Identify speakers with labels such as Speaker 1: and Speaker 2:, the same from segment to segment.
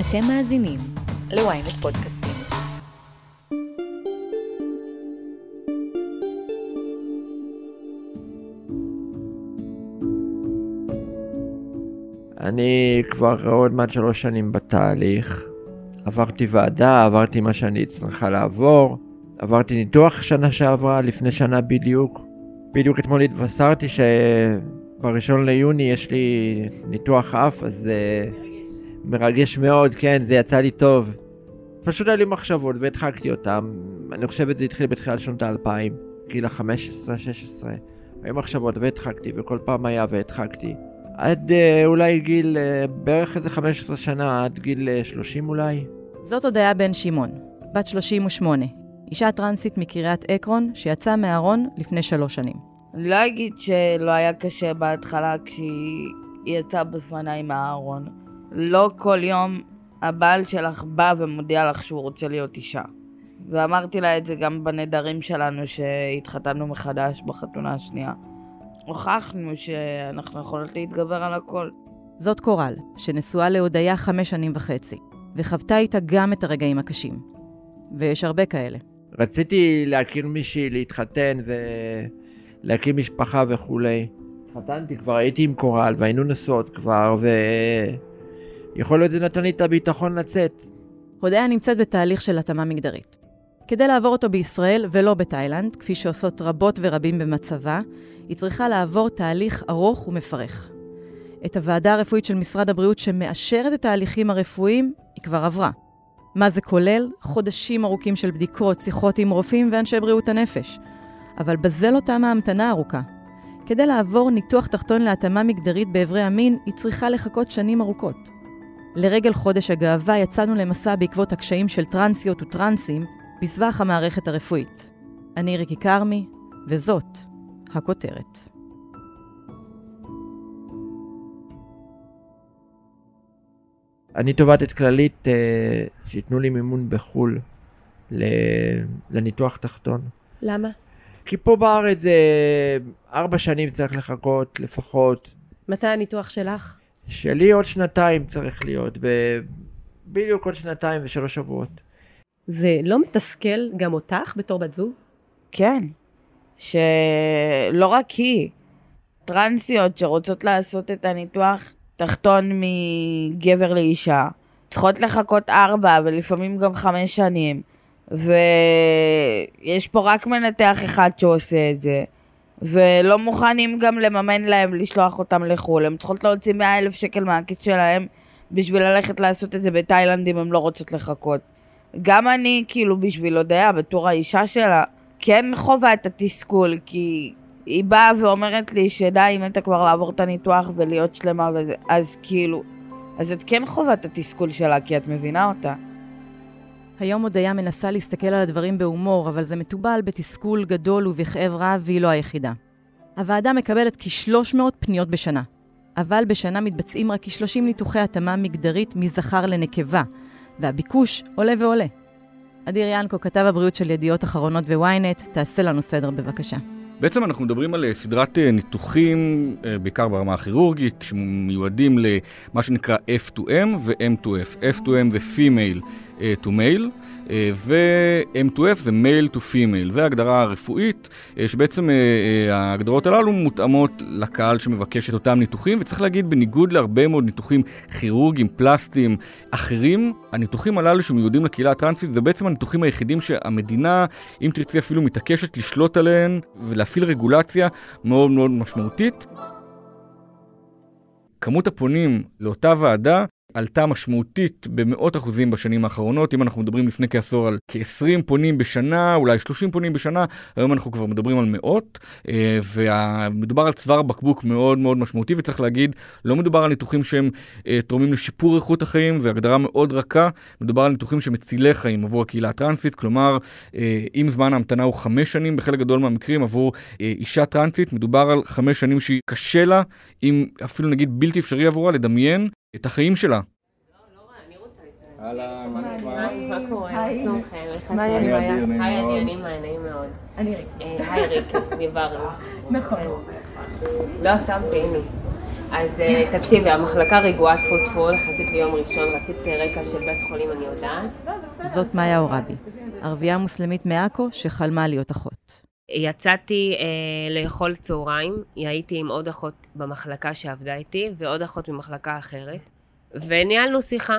Speaker 1: אתם מאזינים ל-ynet פודקאסטים.
Speaker 2: אני כבר עוד מעט שלוש שנים בתהליך. עברתי ועדה, עברתי מה שאני צריכה לעבור, עברתי ניתוח שנה שעברה, לפני שנה בדיוק. בדיוק אתמול התבשרתי שבראשון ליוני יש לי ניתוח אף, אז זה מרגש מאוד, כן, זה יצא לי טוב. פשוט היו לי מחשבות והדחקתי אותן. אני חושב שזה התחיל בתחילת שנות האלפיים, גיל ה-15-16. היו מחשבות והדחקתי, וכל פעם היה והדחקתי. עד אה, אולי גיל, אה, בערך איזה 15 שנה, עד גיל אה, 30 אולי.
Speaker 3: זאת הודיה בן שמעון, בת 38, אישה טרנסית מקריית עקרון שיצאה מהארון לפני שלוש שנים.
Speaker 4: אני לא אגיד שלא היה קשה בהתחלה כשהיא יצאה בפניי מהארון. לא כל יום הבעל שלך בא ומודיע לך שהוא רוצה להיות אישה. ואמרתי לה את זה גם בנדרים שלנו שהתחתנו מחדש בחתונה השנייה. הוכחנו שאנחנו יכולות להתגבר על הכל.
Speaker 3: זאת קורל, שנשואה להודיה חמש שנים וחצי, וחוותה איתה גם את הרגעים הקשים. ויש הרבה כאלה.
Speaker 2: רציתי להכיר מישהי, להתחתן ולהקים משפחה וכולי. התחתנתי כבר, הייתי עם קורל והיינו נשואות כבר, ויכול להיות זה נתן לי את הביטחון לצאת.
Speaker 3: הודיה נמצאת בתהליך של התאמה מגדרית. כדי לעבור אותו בישראל ולא בתאילנד, כפי שעושות רבות ורבים במצבה, היא צריכה לעבור תהליך ארוך ומפרך. את הוועדה הרפואית של משרד הבריאות שמאשרת את ההליכים הרפואיים, היא כבר עברה. מה זה כולל? חודשים ארוכים של בדיקות, שיחות עם רופאים ואנשי בריאות הנפש. אבל בזה לא תמה ההמתנה הארוכה. כדי לעבור ניתוח תחתון להתאמה מגדרית באיברי המין, היא צריכה לחכות שנים ארוכות. לרגל חודש הגאווה יצאנו למסע בעקבות הקשיים של טרנסיות וטרנסים בסבך המערכת הרפואית. אני ריקי כרמי, וזאת הכותרת.
Speaker 2: אני תובעת את כללית אה, שייתנו לי מימון בחו"ל לניתוח תחתון.
Speaker 5: למה?
Speaker 2: כי פה בארץ זה ארבע שנים צריך לחכות לפחות.
Speaker 5: מתי הניתוח שלך?
Speaker 2: שלי עוד שנתיים צריך להיות, ב- בדיוק עוד שנתיים ושלוש שבועות.
Speaker 5: זה לא מתסכל גם אותך בתור בת זוג?
Speaker 4: כן. שלא רק היא, טרנסיות שרוצות לעשות את הניתוח תחתון מגבר לאישה, צריכות לחכות ארבע ולפעמים גם חמש שנים, ויש פה רק מנתח אחד שעושה את זה, ולא מוכנים גם לממן להם לשלוח אותם לחו"ל, הם צריכות להוציא מאה אלף שקל מהכיס שלהם בשביל ללכת לעשות את זה בתאילנד אם הן לא רוצות לחכות. גם אני, כאילו, בשביל הודיה, בתור האישה שלה, כן חווה את התסכול, כי היא באה ואומרת לי שדי, היא מתה כבר לעבור את הניתוח ולהיות שלמה וזה, אז כאילו, אז את כן חווה את התסכול שלה, כי את מבינה אותה.
Speaker 3: היום הודיה מנסה להסתכל על הדברים בהומור, אבל זה מתובל בתסכול גדול ובכאב רב, והיא לא היחידה. הוועדה מקבלת כ-300 פניות בשנה, אבל בשנה מתבצעים רק כ-30 ניתוחי התאמה מגדרית מזכר לנקבה, והביקוש עולה ועולה. אדיר ינקו, כתב הבריאות של ידיעות אחרונות ו-ynet, תעשה לנו סדר בבקשה.
Speaker 6: בעצם אנחנו מדברים על אה, סדרת אה, ניתוחים, אה, בעיקר ברמה הכירורגית, שמיועדים למה שנקרא F2M ו-M2F. F2M זה Female to Male, ו-M2F זה Male to Female. זו ההגדרה הרפואית, שבעצם ההגדרות הללו מותאמות לקהל שמבקש את אותם ניתוחים, וצריך להגיד, בניגוד להרבה מאוד ניתוחים כירורגיים, פלסטיים, אחרים, הניתוחים הללו שמיועדים לקהילה הטרנסית, זה בעצם הניתוחים היחידים שהמדינה, אם תרצי אפילו, מתעקשת לשלוט עליהן ולהפעיל רגולציה מאוד מאוד משמעותית. כמות הפונים לאותה ועדה עלתה משמעותית במאות אחוזים בשנים האחרונות. אם אנחנו מדברים לפני כעשור על כ-20 פונים בשנה, אולי 30 פונים בשנה, היום אנחנו כבר מדברים על מאות, אה, ומדובר על צוואר בקבוק מאוד מאוד משמעותי, וצריך להגיד, לא מדובר על ניתוחים שהם אה, תורמים לשיפור איכות החיים, זו הגדרה מאוד רכה, מדובר על ניתוחים שמצילי חיים עבור הקהילה הטרנסית, כלומר, אה, אם זמן ההמתנה הוא חמש שנים, בחלק גדול מהמקרים עבור אישה טרנסית, מדובר על חמש שנים שהיא קשה לה, אם אפילו נגיד בלתי אפשרי עבורה, לדמיין את החיים שלה.
Speaker 7: אהלן, מה נשמע?
Speaker 8: מה קורה? מה שלומכם? איך אתם?
Speaker 5: היי,
Speaker 7: נעים
Speaker 8: היי,
Speaker 7: מאוד.
Speaker 8: אני נעימה, נעים מאוד.
Speaker 5: אני ריק.
Speaker 8: היי ריק, דיברנו.
Speaker 5: נכון.
Speaker 8: לא, שמתי, הנה. אז אה, תקשיבי, המחלקה רגועה טפו טפו, יחסית ליום ראשון, רצית רקע של בית חולים, אני יודעת.
Speaker 3: זאת מאיה עורבי, ערבייה מוסלמית מעכו שחלמה להיות אחות.
Speaker 8: יצאתי אה, לאכול צהריים, הייתי עם עוד אחות במחלקה שעבדה איתי, ועוד אחות ממחלקה אחרת, וניהלנו שיחה.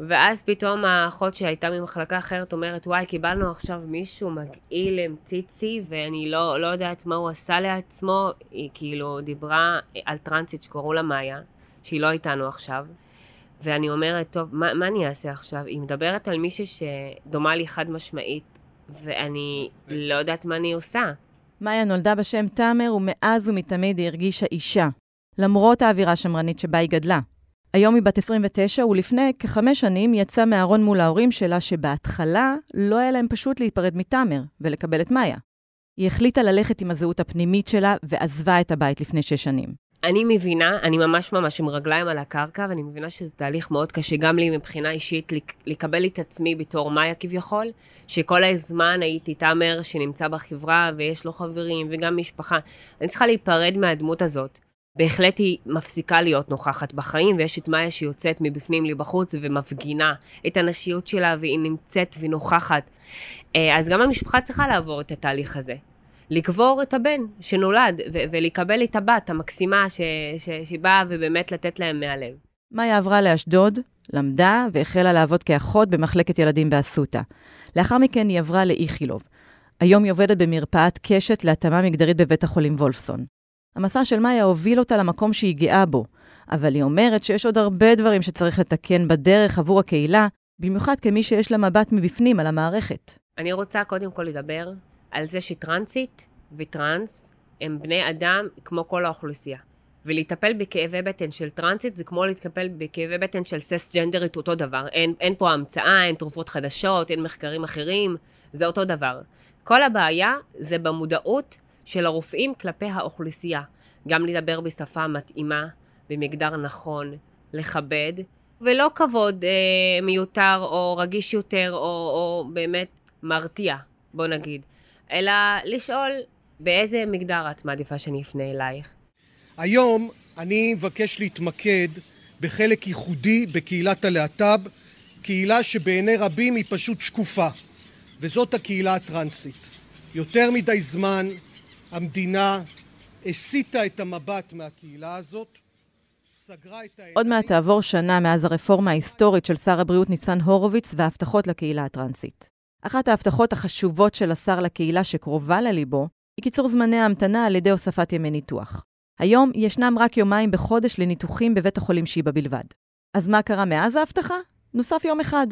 Speaker 8: ואז פתאום האחות שהייתה ממחלקה אחרת אומרת, וואי, קיבלנו עכשיו מישהו מגעיל עם ציצי, ואני לא, לא יודעת מה הוא עשה לעצמו. היא כאילו דיברה על טרנסית שקראו לה מאיה, שהיא לא איתנו עכשיו. ואני אומרת, טוב, מה, מה אני אעשה עכשיו? היא מדברת על מישהי שדומה לי חד משמעית, ואני לא יודעת מה אני עושה.
Speaker 3: מאיה נולדה בשם תאמר, ומאז ומתמיד היא הרגישה אישה, למרות האווירה השמרנית שבה היא גדלה. היום היא בת 29, ולפני כחמש שנים יצאה מהארון מול ההורים שלה, שבהתחלה לא היה להם פשוט להיפרד מתאמר ולקבל את מאיה. היא החליטה ללכת עם הזהות הפנימית שלה ועזבה את הבית לפני שש שנים.
Speaker 8: אני מבינה, אני ממש ממש עם רגליים על הקרקע, ואני מבינה שזה תהליך מאוד קשה גם לי מבחינה אישית לקבל את עצמי בתור מאיה כביכול, שכל הזמן הייתי תאמר שנמצא בחברה ויש לו חברים וגם משפחה. אני צריכה להיפרד מהדמות הזאת. בהחלט היא מפסיקה להיות נוכחת בחיים, ויש את מאיה שיוצאת מבפנים לבחוץ ומפגינה את הנשיות שלה, והיא נמצאת ונוכחת. אה, אז גם המשפחה צריכה לעבור את התהליך הזה. לקבור את הבן שנולד, ו- ולקבל את הבת המקסימה ש- ש- שבאה ובאמת לתת להם מהלב.
Speaker 3: מאיה עברה לאשדוד, למדה והחלה לעבוד כאחות במחלקת ילדים באסותא. לאחר מכן היא עברה לאיכילוב. היום היא עובדת במרפאת קשת להתאמה מגדרית בבית החולים וולפסון. המסע של מאיה הוביל אותה למקום שהיא גאה בו, אבל היא אומרת שיש עוד הרבה דברים שצריך לתקן בדרך עבור הקהילה, במיוחד כמי שיש לה מבט מבפנים על המערכת.
Speaker 8: אני רוצה קודם כל לדבר על זה שטרנסית וטרנס הם בני אדם כמו כל האוכלוסייה. ולטפל בכאבי בטן של טרנסית זה כמו לטפל בכאבי בטן של סס-ג'נדרית אותו דבר. אין, אין פה המצאה, אין תרופות חדשות, אין מחקרים אחרים, זה אותו דבר. כל הבעיה זה במודעות של הרופאים כלפי האוכלוסייה. גם לדבר בשפה מתאימה, במגדר נכון, לכבד, ולא כבוד אה, מיותר או רגיש יותר או, או באמת מרתיע, בוא נגיד, אלא לשאול באיזה מגדר את מעדיפה שאני אפנה אלייך.
Speaker 7: היום אני מבקש להתמקד בחלק ייחודי בקהילת הלהט"ב, קהילה שבעיני רבים היא פשוט שקופה, וזאת הקהילה הטרנסית. יותר מדי זמן המדינה הסיטה את המבט מהקהילה הזאת, סגרה את העיניים...
Speaker 3: עוד מעט תעבור שנה מאז הרפורמה ההיסטורית של שר הבריאות ניצן הורוביץ וההבטחות לקהילה הטרנסית. אחת ההבטחות החשובות של השר לקהילה שקרובה לליבו, היא קיצור זמני ההמתנה על ידי הוספת ימי ניתוח. היום ישנם רק יומיים בחודש לניתוחים בבית החולים שיבא בלבד. אז מה קרה מאז ההבטחה? נוסף יום אחד.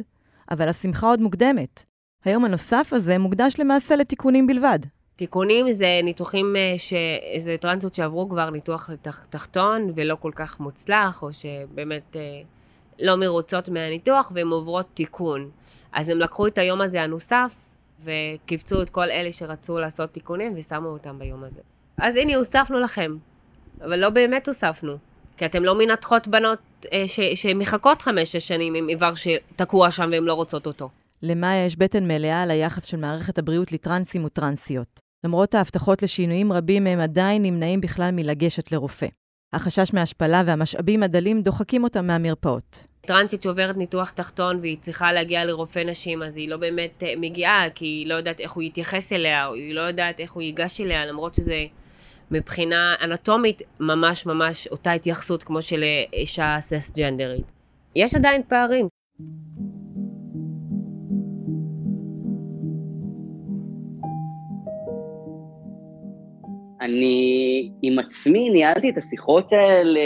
Speaker 3: אבל השמחה עוד מוקדמת. היום הנוסף הזה מוקדש למעשה לתיקונים בלבד,
Speaker 8: תיקונים זה ניתוחים, אה, ש... זה טרנסות שעברו כבר ניתוח לתח... תחתון ולא כל כך מוצלח, או שבאמת אה, לא מרוצות מהניתוח והן עוברות תיקון. אז הם לקחו את היום הזה הנוסף וקיבצו את כל אלה שרצו לעשות תיקונים ושמו אותם ביום הזה. אז הנה, הוספנו לכם. אבל לא באמת הוספנו. כי אתם לא מנתחות בנות אה. שמחכות חמש-שש שנים עם איבר שתקוע שם והן לא רוצות אותו.
Speaker 3: למאיה יש בטן מלאה על היחס של מערכת הבריאות לטרנסים וטרנסיות. למרות ההבטחות לשינויים רבים, הם עדיין נמנעים בכלל מלגשת לרופא. החשש מהשפלה והמשאבים הדלים דוחקים אותם מהמרפאות.
Speaker 8: טרנסית שעוברת ניתוח תחתון והיא צריכה להגיע לרופא נשים, אז היא לא באמת אה, מגיעה, כי היא לא יודעת איך הוא יתייחס אליה, או היא לא יודעת איך הוא ייגש אליה, למרות שזה מבחינה אנטומית ממש ממש אותה התייחסות כמו של אה, אישה סס-ג'נדרית. יש עדיין פערים.
Speaker 9: אני עם עצמי ניהלתי את השיחות האלה,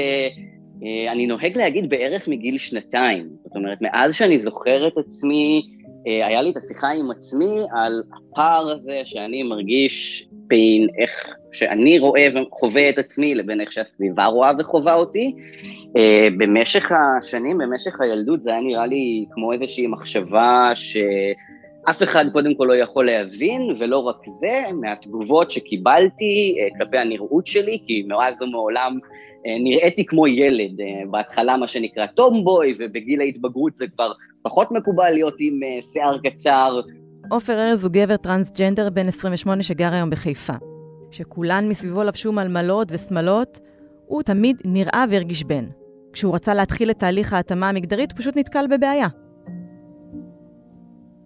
Speaker 9: אני נוהג להגיד בערך מגיל שנתיים. זאת אומרת, מאז שאני זוכר את עצמי, אה, היה לי את השיחה עם עצמי על הפער הזה שאני מרגיש בין איך שאני רואה וחווה את עצמי לבין איך שהסביבה רואה וחווה אותי. אה, במשך השנים, במשך הילדות, זה היה נראה לי כמו איזושהי מחשבה ש... אף אחד קודם כל לא יכול להבין, ולא רק זה, מהתגובות שקיבלתי כלפי הנראות שלי, כי מאז ומעולם נראיתי כמו ילד, uh, בהתחלה מה שנקרא טומבוי, ובגיל ההתבגרות זה כבר פחות מקובל להיות עם uh, שיער קצר.
Speaker 3: עופר ארז הוא גבר טרנסג'נדר בן 28 שגר היום בחיפה. כשכולן מסביבו לבשו מלמלות ושמלות, הוא תמיד נראה והרגיש בן. כשהוא רצה להתחיל את תהליך ההתאמה המגדרית, הוא פשוט נתקל בבעיה.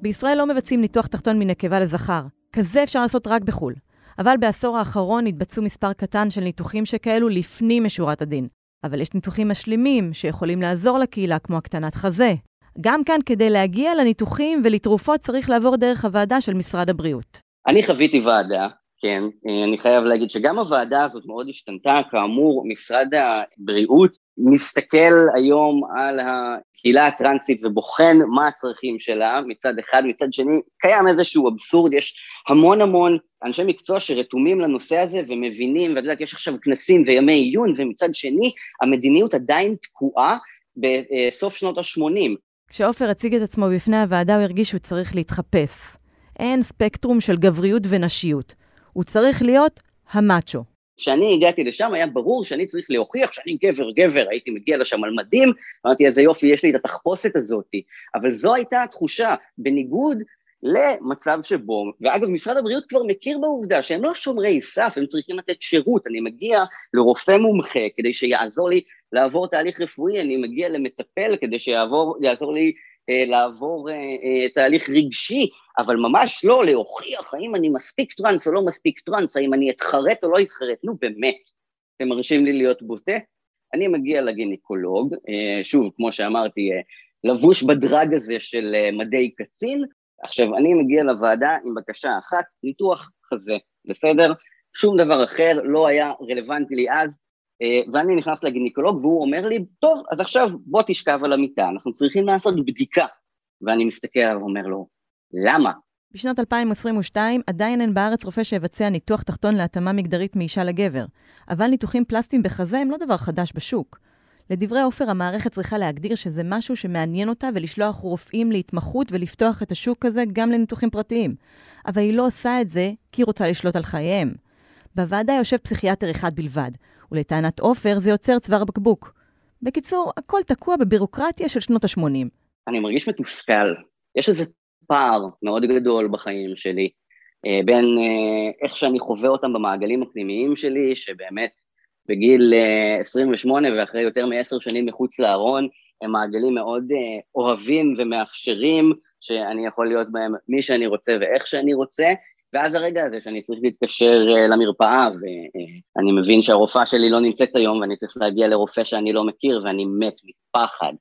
Speaker 3: בישראל לא מבצעים ניתוח תחתון מנקבה לזכר. כזה אפשר לעשות רק בחו"ל. אבל בעשור האחרון התבצעו מספר קטן של ניתוחים שכאלו לפנים משורת הדין. אבל יש ניתוחים משלימים שיכולים לעזור לקהילה, כמו הקטנת חזה. גם כאן, כדי להגיע לניתוחים ולתרופות, צריך לעבור דרך הוועדה של משרד הבריאות.
Speaker 9: אני חוויתי ועדה, כן, אני חייב להגיד שגם הוועדה הזאת מאוד השתנתה, כאמור, משרד הבריאות מסתכל היום על הקהילה הטרנסית ובוחן מה הצרכים שלה מצד אחד, מצד שני קיים איזשהו אבסורד, יש המון המון אנשי מקצוע שרתומים לנושא הזה ומבינים, ואת יודעת, יש עכשיו כנסים וימי עיון, ומצד שני המדיניות עדיין תקועה בסוף שנות ה-80.
Speaker 3: כשעופר הציג את עצמו בפני הוועדה הוא הרגיש שהוא צריך להתחפש. אין ספקטרום של גבריות ונשיות. הוא צריך להיות המאצ'ו.
Speaker 9: כשאני הגעתי לשם היה ברור שאני צריך להוכיח שאני גבר גבר, הייתי מגיע לשם על מדים, אמרתי איזה יופי, יש לי את התחפושת הזאתי, אבל זו הייתה התחושה, בניגוד למצב שבו, ואגב משרד הבריאות כבר מכיר בעובדה שהם לא שומרי סף, הם צריכים לתת שירות, אני מגיע לרופא מומחה כדי שיעזור לי לעבור תהליך רפואי, אני מגיע למטפל כדי שיעזור לי לעבור אה, אה, תהליך רגשי, אבל ממש לא להוכיח האם אני מספיק טראנס או לא מספיק טראנס, האם אני אתחרט או לא אתחרט, נו באמת, אתם מרשים לי להיות בוטה? אני מגיע לגינקולוג, שוב, כמו שאמרתי, לבוש בדרג הזה של מדי קצין, עכשיו, אני מגיע לוועדה עם בקשה אחת, ניתוח חזה, בסדר? שום דבר אחר לא היה רלוונטי לי אז, אה, ואני נכנס לגינקולוג והוא אומר לי, טוב, אז עכשיו בוא תשכב על המיטה, אנחנו צריכים לעשות בדיקה. ואני מסתכל עליו ואומר לו, למה?
Speaker 3: בשנת 2022 עדיין אין בארץ רופא שיבצע ניתוח תחתון להתאמה מגדרית מאישה לגבר, אבל ניתוחים פלסטיים בחזה הם לא דבר חדש בשוק. לדברי עופר, המערכת צריכה להגדיר שזה משהו שמעניין אותה ולשלוח רופאים להתמחות ולפתוח את השוק הזה גם לניתוחים פרטיים. אבל היא לא עושה את זה כי היא רוצה לשלוט על חייהם. בוועדה יושב פסיכיאטר אחד בלבד, ולטענת עופר זה יוצר צוואר בקבוק. בקיצור, הכל תקוע בבירוקרטיה של שנות ה-80.
Speaker 9: אני מרגיש מתוסכל. יש איזה פער מאוד גדול בחיים שלי, אה, בין אה, איך שאני חווה אותם במעגלים הפנימיים שלי, שבאמת בגיל 28 אה, ואחרי יותר מעשר שנים מחוץ לארון, הם מעגלים מאוד אוהבים ומאפשרים, שאני יכול להיות בהם מי שאני רוצה ואיך שאני רוצה, ואז הרגע הזה שאני צריך להתקשר uh, למרפאה, ואני מבין שהרופאה שלי לא נמצאת היום, ואני צריך להגיע לרופא שאני לא מכיר, ואני מת מפחד.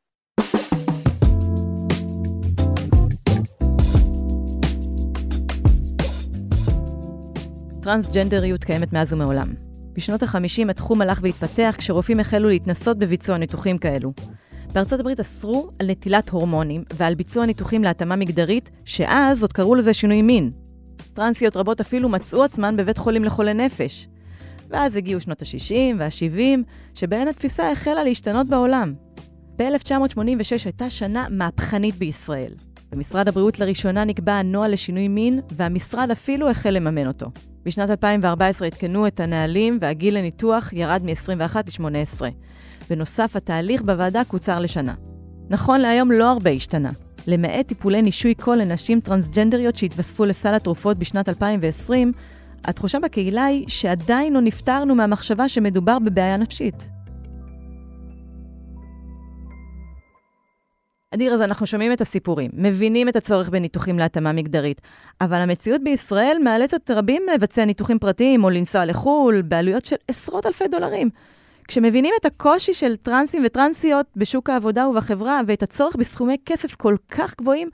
Speaker 3: טרנסג'נדריות קיימת מאז ומעולם. בשנות ה-50 התחום הלך והתפתח כשרופאים החלו להתנסות בביצוע ניתוחים כאלו. בארצות הברית אסרו על נטילת הורמונים ועל ביצוע ניתוחים להתאמה מגדרית, שאז עוד קראו לזה שינוי מין. טרנסיות רבות אפילו מצאו עצמן בבית חולים לחולי נפש. ואז הגיעו שנות ה-60 וה-70, שבהן התפיסה החלה להשתנות בעולם. ב-1986 הייתה שנה מהפכנית בישראל. במשרד הבריאות לראשונה נקבע הנוהל לשינוי מין, והמשרד אפילו החל לממן אותו. בשנת 2014 עדכנו את הנהלים והגיל לניתוח ירד מ-21 ל-18. בנוסף, התהליך בוועדה קוצר לשנה. נכון להיום לא הרבה השתנה. למעט טיפולי נישוי קול לנשים טרנסג'נדריות שהתווספו לסל התרופות בשנת 2020, התחושה בקהילה היא שעדיין לא נפטרנו מהמחשבה שמדובר בבעיה נפשית. אדיר, אז אנחנו שומעים את הסיפורים, מבינים את הצורך בניתוחים להתאמה מגדרית, אבל המציאות בישראל מאלצת רבים לבצע ניתוחים פרטיים או לנסוע לחו"ל בעלויות של עשרות אלפי דולרים. כשמבינים את הקושי של טרנסים וטרנסיות בשוק העבודה ובחברה ואת הצורך בסכומי כסף כל כך גבוהים,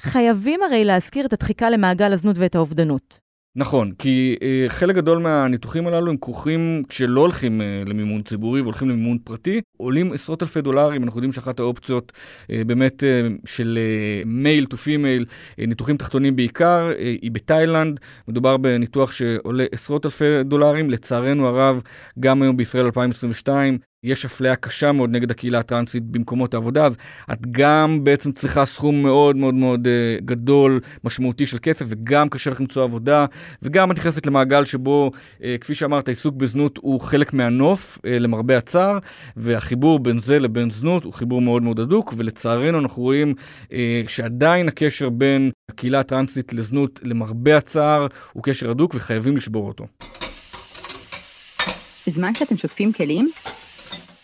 Speaker 3: חייבים הרי להזכיר את הדחיקה למעגל הזנות ואת האובדנות.
Speaker 6: נכון, כי אה, חלק גדול מהניתוחים הללו הם כרוכים, כשלא הולכים אה, למימון ציבורי והולכים למימון פרטי, עולים עשרות אלפי דולרים, אנחנו יודעים שאחת האופציות אה, באמת אה, של male to female, ניתוחים תחתונים בעיקר, אה, היא בתאילנד, מדובר בניתוח שעולה עשרות אלפי דולרים, לצערנו הרב, גם היום בישראל 2022, יש אפליה קשה מאוד נגד הקהילה הטרנסית במקומות העבודה, אז את גם בעצם צריכה סכום מאוד מאוד מאוד אה, גדול, משמעותי של כסף, וגם קשה לך למצוא עבודה, וגם את נכנסת למעגל שבו, אה, כפי שאמרת, עיסוק בזנות הוא חלק מהנוף, אה, למרבה הצער, והחיבור בין זה לבין זנות הוא חיבור מאוד מאוד הדוק, ולצערנו אנחנו רואים uh, שעדיין הקשר בין הקהילה הטרנסית לזנות, למרבה הצער, הוא קשר הדוק וחייבים לשבור אותו.
Speaker 10: בזמן שאתם שוטפים כלים,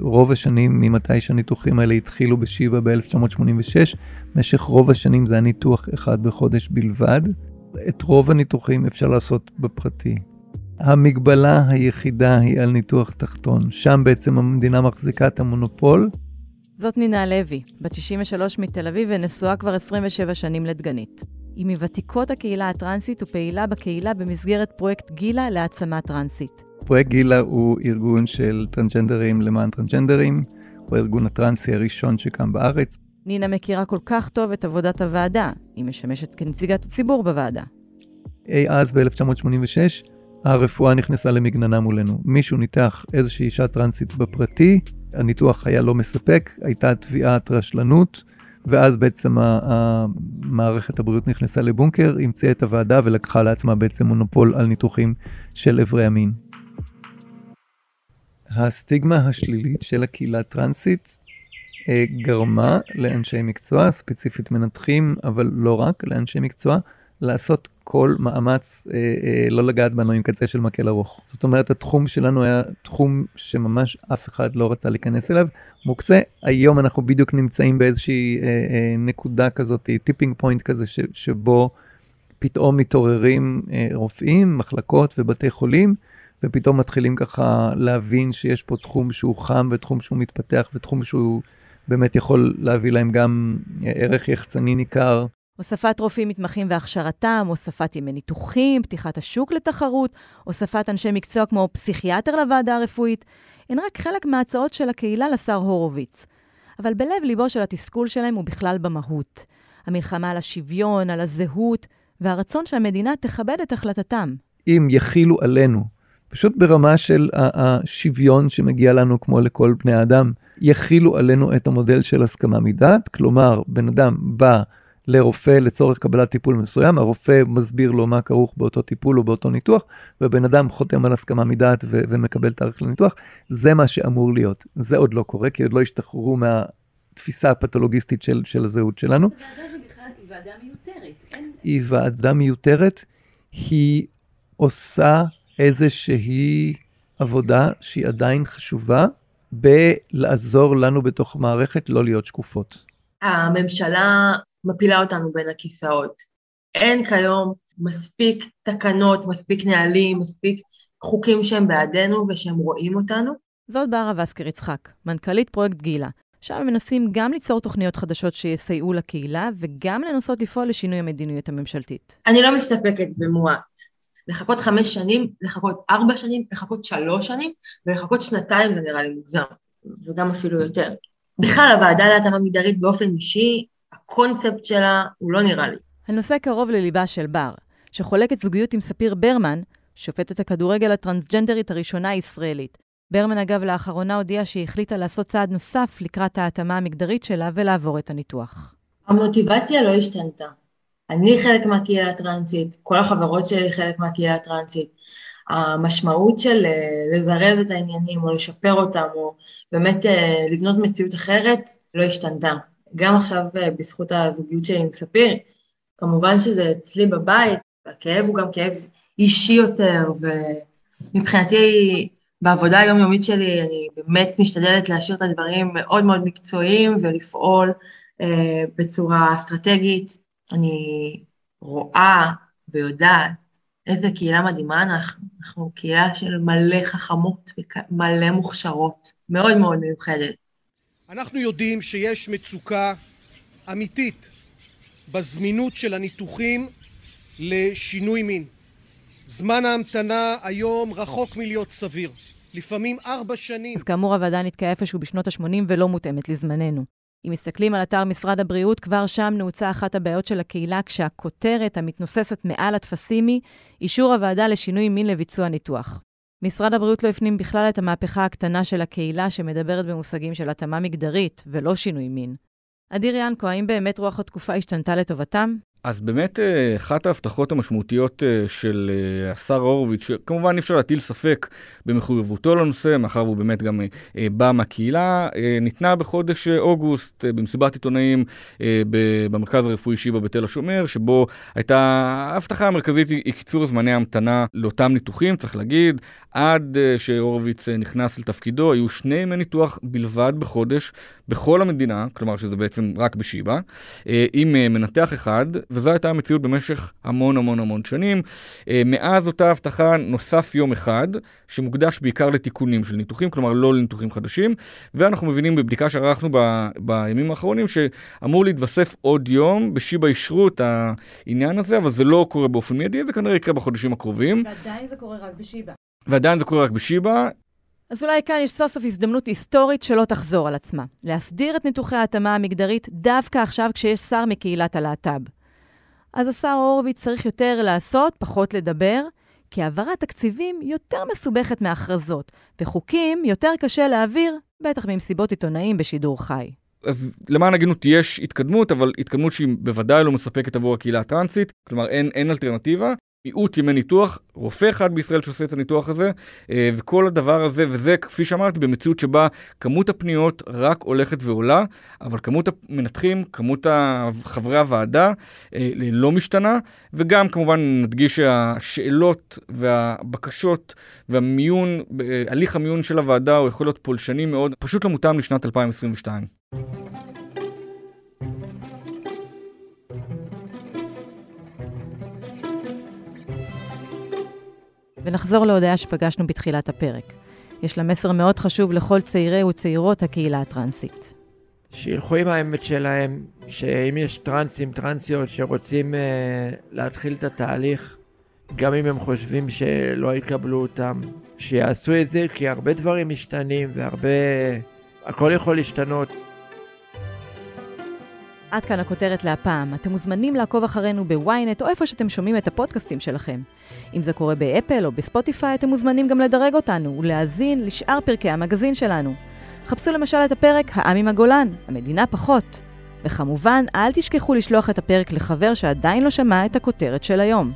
Speaker 11: רוב השנים ממתי שהניתוחים האלה התחילו בשיבא ב-1986, במשך רוב השנים זה היה ניתוח אחד בחודש בלבד. את רוב הניתוחים אפשר לעשות בפרטי. המגבלה היחידה היא על ניתוח תחתון, שם בעצם המדינה מחזיקה את המונופול.
Speaker 3: זאת נינה לוי, בת 63 מתל אביב ונשואה כבר 27 שנים לדגנית. היא מוותיקות הקהילה הטרנסית ופעילה בקהילה במסגרת פרויקט גילה להעצמה טרנסית.
Speaker 11: פרויקט גילה הוא ארגון של טרנסג'נדרים למען טרנסג'נדרים, הוא הארגון הטרנסי הראשון שקם בארץ.
Speaker 3: נינה מכירה כל כך טוב את עבודת הוועדה, היא משמשת כנציגת הציבור בוועדה.
Speaker 11: אי אז ב-1986, הרפואה נכנסה למגננה מולנו. מישהו ניתח איזושהי אישה טרנסית בפרטי, הניתוח היה לא מספק, הייתה תביעת רשלנות, ואז בעצם מערכת הבריאות נכנסה לבונקר, המציאה את הוועדה ולקחה לעצמה בעצם מונופול על ניתוחים של אברי המין. הסטיגמה השלילית של הקהילה הטרנסית אה, גרמה לאנשי מקצוע, ספציפית מנתחים, אבל לא רק, לאנשי מקצוע, לעשות כל מאמץ אה, אה, לא לגעת בנו עם קצה של מקל ארוך. זאת אומרת, התחום שלנו היה תחום שממש אף אחד לא רצה להיכנס אליו, מוקצה. היום אנחנו בדיוק נמצאים באיזושהי אה, אה, נקודה כזאת, tipping point כזה, ש, שבו פתאום מתעוררים אה, רופאים, מחלקות ובתי חולים, ופתאום מתחילים ככה להבין שיש פה תחום שהוא חם ותחום שהוא מתפתח ותחום שהוא באמת יכול להביא להם גם אה, ערך יחצני ניכר.
Speaker 3: הוספת רופאים מתמחים והכשרתם, הוספת ימי ניתוחים, פתיחת השוק לתחרות, הוספת אנשי מקצוע כמו פסיכיאטר לוועדה הרפואית, הן רק חלק מההצעות של הקהילה לשר הורוביץ. אבל בלב ליבו של התסכול שלהם הוא בכלל במהות. המלחמה על השוויון, על הזהות, והרצון שהמדינה תכבד את החלטתם.
Speaker 11: אם יכילו עלינו, פשוט ברמה של השוויון שמגיע לנו כמו לכל בני האדם, יכילו עלינו את המודל של הסכמה מדעת, כלומר, בן אדם בא לרופא לצורך קבלת טיפול מסוים, הרופא מסביר לו מה כרוך באותו טיפול או באותו ניתוח, ובן אדם חותם על הסכמה מדעת ו- ומקבל תאריך לניתוח, זה מה שאמור להיות. זה עוד לא קורה, כי עוד לא השתחררו מהתפיסה הפתולוגיסטית של, של הזהות שלנו.
Speaker 3: היא ועדה מיותרת.
Speaker 11: היא ועדה מיותרת, היא עושה איזושהי עבודה שהיא עדיין חשובה בלעזור לנו בתוך מערכת לא להיות שקופות.
Speaker 12: הממשלה מפילה אותנו בין הכיסאות. אין כיום מספיק תקנות, מספיק נהלים, מספיק חוקים שהם בעדינו ושהם רואים אותנו.
Speaker 3: זאת ברה וסקר יצחק, מנכ"לית פרויקט גילה, שם הם מנסים גם ליצור תוכניות חדשות שיסייעו לקהילה וגם לנסות לפעול לשינוי המדיניות הממשלתית.
Speaker 12: אני לא מסתפקת במועט. לחכות חמש שנים, לחכות ארבע שנים, לחכות שלוש שנים, ולחכות שנתיים זה נראה לי מוגזם, וגם אפילו יותר. בכלל, הוועדה להתאמה מגדרית באופן אישי, הקונספט שלה הוא לא נראה לי.
Speaker 3: הנושא קרוב לליבה של בר, שחולקת זוגיות עם ספיר ברמן, שופטת הכדורגל הטרנסג'נדרית הראשונה הישראלית. ברמן אגב לאחרונה הודיעה שהיא החליטה לעשות צעד נוסף לקראת ההתאמה המגדרית שלה ולעבור את הניתוח.
Speaker 12: המוטיבציה לא השתנתה. אני חלק מהקהילה הטרנסית, כל החברות שלי חלק מהקהילה הטרנסית. המשמעות של אה, לזרז את העניינים או לשפר אותם או באמת אה, לבנות מציאות אחרת לא השתנתה. גם עכשיו אה, בזכות הזוגיות שלי עם ספיר, כמובן שזה אצלי בבית, הכאב הוא גם כאב אישי יותר, ומבחינתי בעבודה היומיומית שלי אני באמת משתדלת להשאיר את הדברים מאוד מאוד מקצועיים ולפעול אה, בצורה אסטרטגית. אני רואה ויודעת איזה קהילה מדהימה אנחנו, אנחנו קהילה של מלא חכמות ומלא מוכשרות, מאוד מאוד מיוחדת.
Speaker 7: אנחנו יודעים שיש מצוקה אמיתית בזמינות של הניתוחים לשינוי מין. זמן ההמתנה היום רחוק מלהיות סביר. לפעמים ארבע שנים.
Speaker 3: אז כאמור, הוועדה נתקעה איפשהו בשנות ה-80 ולא מותאמת לזמננו. אם מסתכלים על אתר משרד הבריאות, כבר שם נעוצה אחת הבעיות של הקהילה, כשהכותרת המתנוססת מעל הטפסים היא אישור הוועדה לשינוי מין לביצוע ניתוח. משרד הבריאות לא הפנים בכלל את המהפכה הקטנה של הקהילה שמדברת במושגים של התאמה מגדרית ולא שינוי מין. אדיר ינקו, האם באמת רוח התקופה השתנתה לטובתם?
Speaker 6: אז באמת אה, אחת ההבטחות המשמעותיות אה, של אה, השר הורוביץ, שכמובן אי אפשר להטיל ספק במחויבותו לנושא, מאחר והוא באמת גם בא מהקהילה, ניתנה בחודש אוגוסט במסיבת עיתונאים במרכז הרפואי שיבא בתל השומר, שבו הייתה ההבטחה המרכזית היא קיצור זמני ההמתנה לאותם ניתוחים, צריך להגיד, עד שהורוביץ נכנס לתפקידו היו שני ימי ניתוח בלבד בחודש בכל המדינה, כלומר שזה בעצם רק בשיבא, עם מנתח אחד. וזו הייתה המציאות במשך המון המון המון שנים. אה, מאז אותה הבטחה נוסף יום אחד, שמוקדש בעיקר לתיקונים של ניתוחים, כלומר לא לניתוחים חדשים, ואנחנו מבינים בבדיקה שערכנו ב, בימים האחרונים שאמור להתווסף עוד יום, בשיבא אישרו את העניין הזה, אבל זה לא קורה באופן מיידי, זה כנראה יקרה בחודשים הקרובים.
Speaker 3: ועדיין זה קורה רק בשיבא.
Speaker 6: ועדיין זה קורה רק בשיבא.
Speaker 3: אז אולי כאן יש סוף סוף הזדמנות היסטורית שלא תחזור על עצמה. להסדיר את ניתוחי ההתאמה המגדרית דווקא עכשיו כשיש שר מקהילת הלהט"ב. אז השר הורוביץ צריך יותר לעשות, פחות לדבר, כי העברת תקציבים יותר מסובכת מהכרזות, וחוקים יותר קשה להעביר, בטח ממסיבות עיתונאים בשידור חי.
Speaker 6: אז למען הגינות יש התקדמות, אבל התקדמות שהיא בוודאי לא מספקת עבור הקהילה הטרנסית, כלומר אין, אין אלטרנטיבה. מיעוט ימי ניתוח, רופא אחד בישראל שעושה את הניתוח הזה, אה, וכל הדבר הזה, וזה, כפי שאמרתי, במציאות שבה כמות הפניות רק הולכת ועולה, אבל כמות המנתחים, כמות חברי הוועדה אה, לא משתנה, וגם כמובן נדגיש שהשאלות והבקשות והמיון, אה, הליך המיון של הוועדה הוא יכול להיות פולשני מאוד, פשוט לא מותאם לשנת 2022.
Speaker 3: ונחזור להודעה שפגשנו בתחילת הפרק. יש לה מסר מאוד חשוב לכל צעירי וצעירות הקהילה הטרנסית.
Speaker 2: שילכו עם האמת שלהם, שאם יש טרנסים, טרנסיות שרוצים uh, להתחיל את התהליך, גם אם הם חושבים שלא יקבלו אותם, שיעשו את זה, כי הרבה דברים משתנים והרבה... הכל יכול להשתנות.
Speaker 3: עד כאן הכותרת להפעם. אתם מוזמנים לעקוב אחרינו בוויינט או איפה שאתם שומעים את הפודקאסטים שלכם. אם זה קורה באפל או בספוטיפיי, אתם מוזמנים גם לדרג אותנו ולהאזין לשאר פרקי המגזין שלנו. חפשו למשל את הפרק העם עם הגולן, המדינה פחות. וכמובן, אל תשכחו לשלוח את הפרק לחבר שעדיין לא שמע את הכותרת של היום.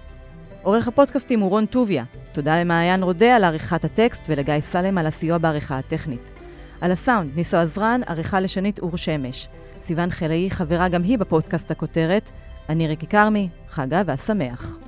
Speaker 3: עורך הפודקאסטים הוא רון טוביה. תודה למעיין רודה על עריכת הטקסט ולגיא סלם על הסיוע בעריכה הטכנית. על הסאונד, ניסו עזרן, עריכה לשונית אור שמש. סיון חלאי חברה גם היא בפודקאסט הכותרת. אני ריקי כרמי, חג אהבה שמח.